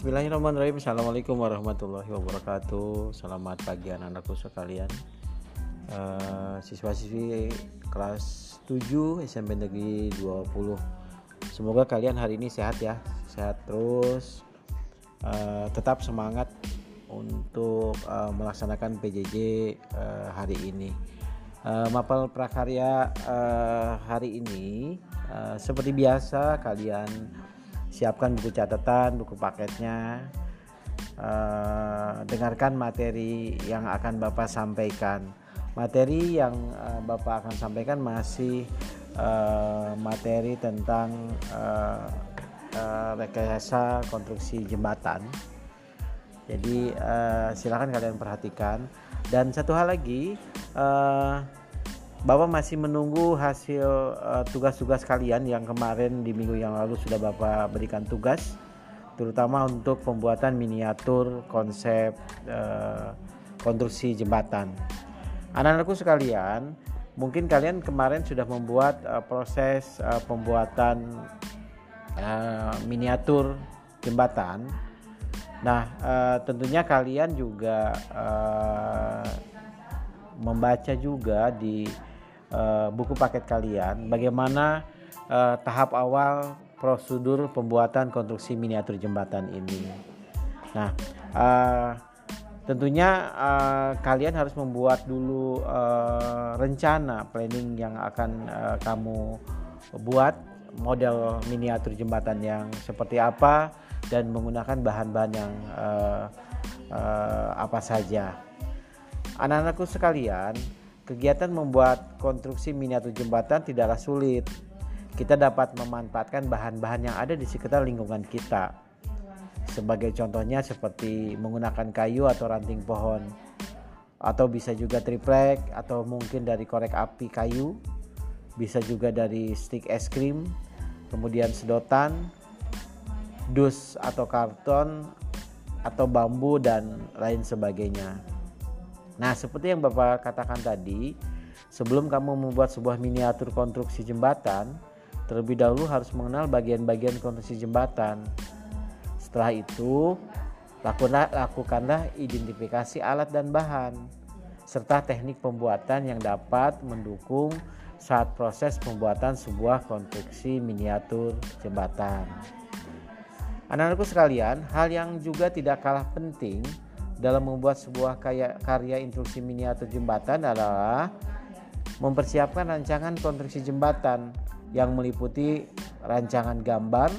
Bismillahirrahmanirrahim. Assalamualaikum warahmatullahi wabarakatuh. Selamat pagi anak-anakku sekalian. Uh, Siswa-siswi kelas 7 SMP Negeri 20 Semoga kalian hari ini sehat ya. Sehat terus. Uh, Tetap semangat untuk uh, melaksanakan PJJ uh, hari ini. Uh, Mapel prakarya uh, hari ini uh, Seperti biasa kalian siapkan buku catatan, buku paketnya, uh, dengarkan materi yang akan Bapak sampaikan. Materi yang uh, Bapak akan sampaikan masih uh, materi tentang uh, uh, rekayasa konstruksi jembatan. Jadi uh, silakan kalian perhatikan. Dan satu hal lagi. Uh, Bapak masih menunggu hasil eh, tugas-tugas uh, kalian yang kemarin di minggu yang lalu sudah Bapak berikan tugas terutama untuk pembuatan miniatur konsep uh, konstruksi jembatan. Anak-anakku sekalian, mungkin kalian kemarin sudah membuat uh, proses uh, pembuatan uh, miniatur jembatan. Nah, uh, tentunya kalian juga uh, membaca juga di uh, buku paket kalian bagaimana uh, tahap awal prosedur pembuatan konstruksi miniatur jembatan ini. Nah, uh, tentunya uh, kalian harus membuat dulu uh, rencana planning yang akan uh, kamu buat model miniatur jembatan yang seperti apa dan menggunakan bahan-bahan yang uh, uh, apa saja. Anak-anakku sekalian, Kegiatan membuat konstruksi miniatur jembatan tidaklah sulit. Kita dapat memanfaatkan bahan-bahan yang ada di sekitar lingkungan kita. Sebagai contohnya seperti menggunakan kayu atau ranting pohon. Atau bisa juga triplek atau mungkin dari korek api kayu. Bisa juga dari stick es krim, kemudian sedotan, dus atau karton atau bambu dan lain sebagainya. Nah, seperti yang Bapak katakan tadi, sebelum kamu membuat sebuah miniatur konstruksi jembatan, terlebih dahulu harus mengenal bagian-bagian konstruksi jembatan. Setelah itu, lakukanlah, lakukanlah identifikasi alat dan bahan, serta teknik pembuatan yang dapat mendukung saat proses pembuatan sebuah konstruksi miniatur jembatan. Anak-anakku sekalian, hal yang juga tidak kalah penting dalam membuat sebuah karya, karya instruksi miniatur jembatan adalah mempersiapkan rancangan konstruksi jembatan yang meliputi rancangan gambar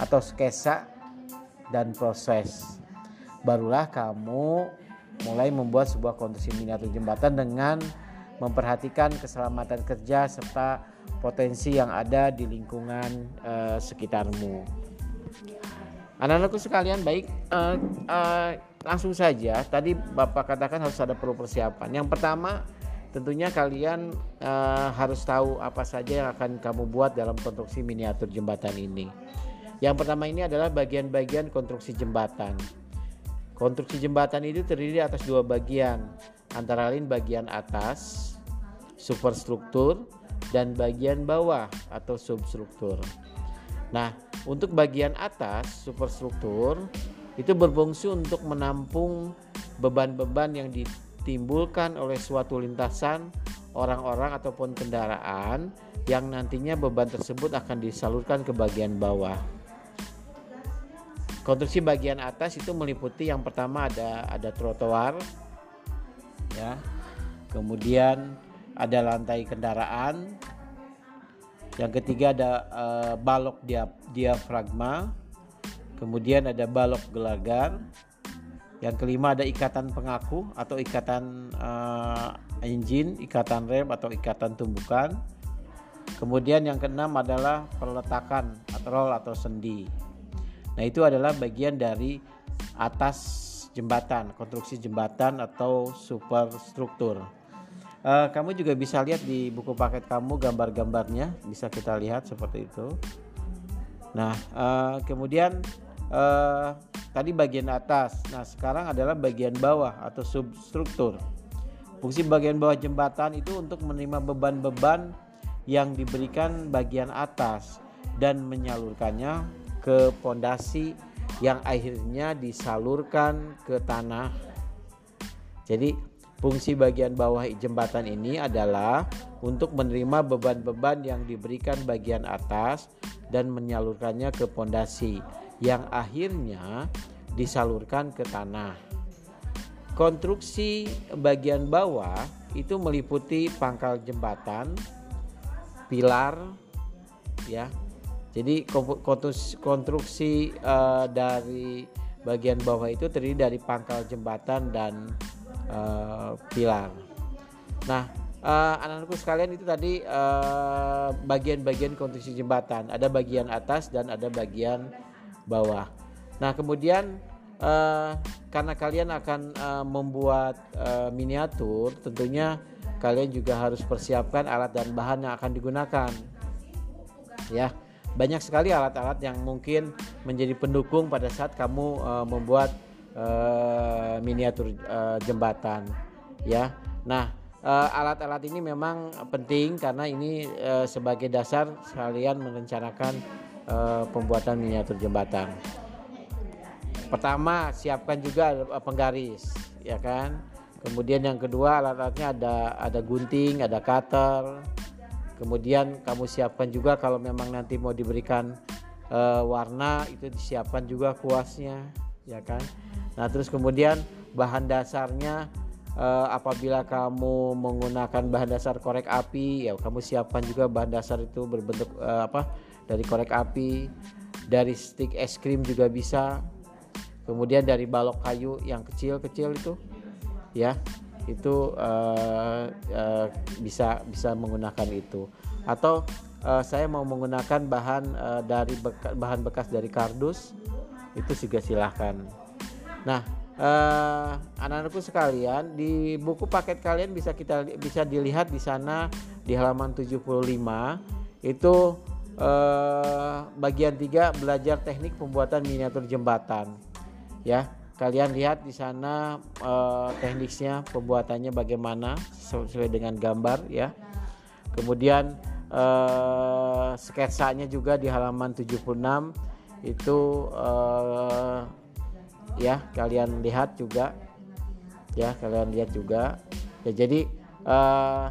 atau sketsa dan proses. Barulah kamu mulai membuat sebuah konstruksi miniatur jembatan dengan memperhatikan keselamatan kerja serta potensi yang ada di lingkungan uh, sekitarmu. Anak-anakku sekalian, baik uh, uh, langsung saja tadi Bapak katakan harus ada perlu persiapan. Yang pertama tentunya kalian uh, harus tahu apa saja yang akan kamu buat dalam konstruksi miniatur jembatan ini. Yang pertama ini adalah bagian-bagian konstruksi jembatan. Konstruksi jembatan itu terdiri atas dua bagian, antara lain bagian atas, superstruktur, dan bagian bawah atau substruktur. Nah, untuk bagian atas, superstruktur, itu berfungsi untuk menampung beban-beban yang ditimbulkan oleh suatu lintasan orang-orang ataupun kendaraan yang nantinya beban tersebut akan disalurkan ke bagian bawah. Konstruksi bagian atas itu meliputi yang pertama ada ada trotoar ya. Kemudian ada lantai kendaraan. Yang ketiga ada uh, balok dia, diafragma Kemudian ada balok gelagar. Yang kelima ada ikatan pengaku atau ikatan uh, engine, ikatan rem atau ikatan tumbukan. Kemudian yang keenam adalah peletakan atau roll atau sendi. Nah, itu adalah bagian dari atas jembatan, konstruksi jembatan atau superstruktur. Uh, kamu juga bisa lihat di buku paket kamu gambar-gambarnya, bisa kita lihat seperti itu. Nah, uh, kemudian uh, tadi bagian atas. Nah, sekarang adalah bagian bawah atau substruktur. Fungsi bagian bawah jembatan itu untuk menerima beban-beban yang diberikan bagian atas dan menyalurkannya ke pondasi yang akhirnya disalurkan ke tanah. Jadi fungsi bagian bawah jembatan ini adalah untuk menerima beban-beban yang diberikan bagian atas dan menyalurkannya ke pondasi yang akhirnya disalurkan ke tanah. Konstruksi bagian bawah itu meliputi pangkal jembatan, pilar, ya. Jadi konstruksi uh, dari bagian bawah itu terdiri dari pangkal jembatan dan uh, pilar. Nah, uh, anak-anakku sekalian itu tadi bagian-bagian uh, konstruksi jembatan. Ada bagian atas dan ada bagian bawah. Nah, kemudian uh, karena kalian akan uh, membuat uh, miniatur, tentunya kalian juga harus persiapkan alat dan bahan yang akan digunakan. Ya, banyak sekali alat-alat yang mungkin menjadi pendukung pada saat kamu uh, membuat uh, miniatur uh, jembatan. Ya, nah alat-alat uh, ini memang penting karena ini uh, sebagai dasar kalian merencanakan uh, pembuatan miniatur jembatan. Pertama siapkan juga eh, penggaris ya kan? Kemudian yang kedua alat-alatnya ada ada gunting ada cutter. Kemudian kamu siapkan juga kalau memang nanti mau diberikan uh, warna itu disiapkan juga kuasnya ya kan? Nah terus kemudian bahan dasarnya uh, apabila kamu menggunakan bahan dasar korek api ya kamu siapkan juga bahan dasar itu berbentuk uh, apa dari korek api dari stick es krim juga bisa kemudian dari balok kayu yang kecil-kecil itu ya itu uh, uh, bisa bisa menggunakan itu. Atau uh, saya mau menggunakan bahan uh, dari beka, bahan bekas dari kardus itu juga silahkan nah uh, anak-anakku sekalian di buku paket kalian bisa kita bisa dilihat di sana di halaman 75 itu uh, bagian 3 belajar teknik pembuatan miniatur jembatan. Ya kalian lihat di sana eh, teknisnya pembuatannya bagaimana sesuai dengan gambar ya. Kemudian eh, sketsanya juga di halaman 76 itu eh, ya kalian lihat juga ya kalian lihat juga ya jadi eh,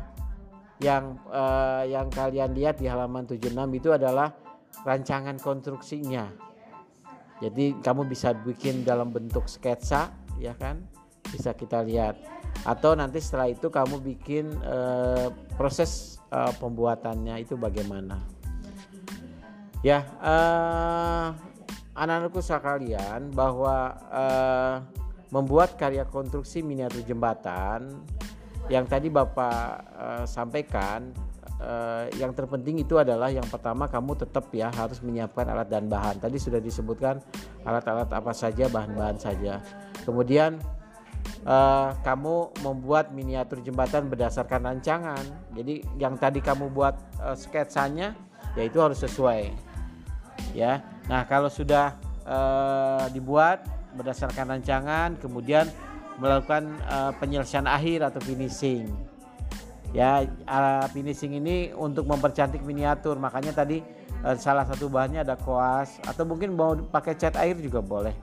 yang eh, yang kalian lihat di halaman 76 itu adalah rancangan konstruksinya jadi kamu bisa bikin dalam bentuk sketsa, ya kan? Bisa kita lihat. Atau nanti setelah itu kamu bikin uh, proses uh, pembuatannya itu bagaimana? Ya, uh, anak-anakku sekalian bahwa uh, membuat karya konstruksi miniatur jembatan yang tadi Bapak uh, sampaikan uh, yang terpenting itu adalah yang pertama kamu tetap ya harus menyiapkan alat dan bahan. Tadi sudah disebutkan alat-alat apa saja, bahan-bahan saja. Kemudian uh, kamu membuat miniatur jembatan berdasarkan rancangan. Jadi yang tadi kamu buat uh, sketsanya ya itu harus sesuai. Ya. Nah, kalau sudah uh, dibuat berdasarkan rancangan kemudian melakukan uh, penyelesaian akhir atau finishing. Ya uh, finishing ini untuk mempercantik miniatur. Makanya tadi uh, salah satu bahannya ada koas atau mungkin mau pakai cat air juga boleh.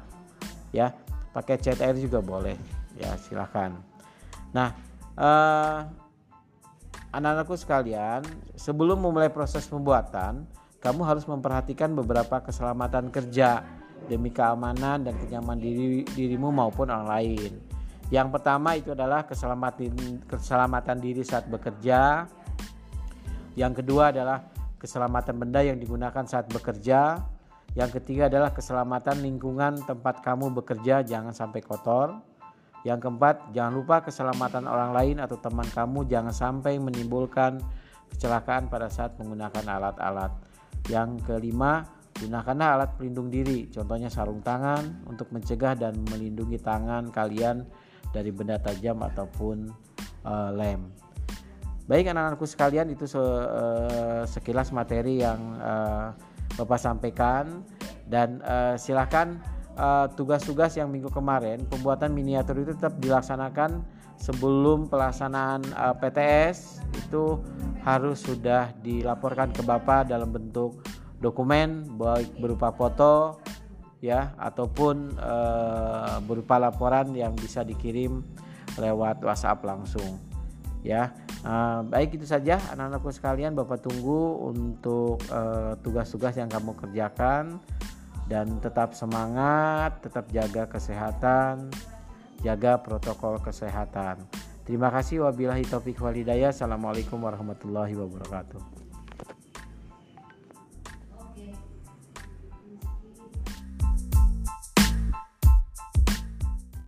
Ya pakai cat air juga boleh. Ya silahkan nah anak-anakku sekalian sebelum memulai proses pembuatan kamu harus memperhatikan beberapa keselamatan kerja demi keamanan dan kenyamanan diri, dirimu maupun orang lain yang pertama itu adalah keselamatan keselamatan diri saat bekerja. Yang kedua adalah keselamatan benda yang digunakan saat bekerja. Yang ketiga adalah keselamatan lingkungan tempat kamu bekerja jangan sampai kotor. Yang keempat, jangan lupa keselamatan orang lain atau teman kamu jangan sampai menimbulkan kecelakaan pada saat menggunakan alat-alat. Yang kelima, gunakanlah alat pelindung diri, contohnya sarung tangan untuk mencegah dan melindungi tangan kalian dari benda tajam ataupun uh, lem. Baik anak-anakku sekalian itu se, uh, sekilas materi yang uh, Bapak sampaikan dan uh, silakan tugas-tugas uh, yang minggu kemarin pembuatan miniatur itu tetap dilaksanakan sebelum pelaksanaan uh, PTS itu harus sudah dilaporkan ke Bapak dalam bentuk dokumen baik berupa foto ya ataupun uh, berupa laporan yang bisa dikirim lewat WhatsApp langsung ya. Uh, baik itu saja anak-anakku sekalian Bapak tunggu untuk tugas-tugas uh, yang kamu kerjakan dan tetap semangat tetap jaga kesehatan jaga protokol kesehatan. Terima kasih. Wabillahi taufik walhidayah assalamualaikum warahmatullahi wabarakatuh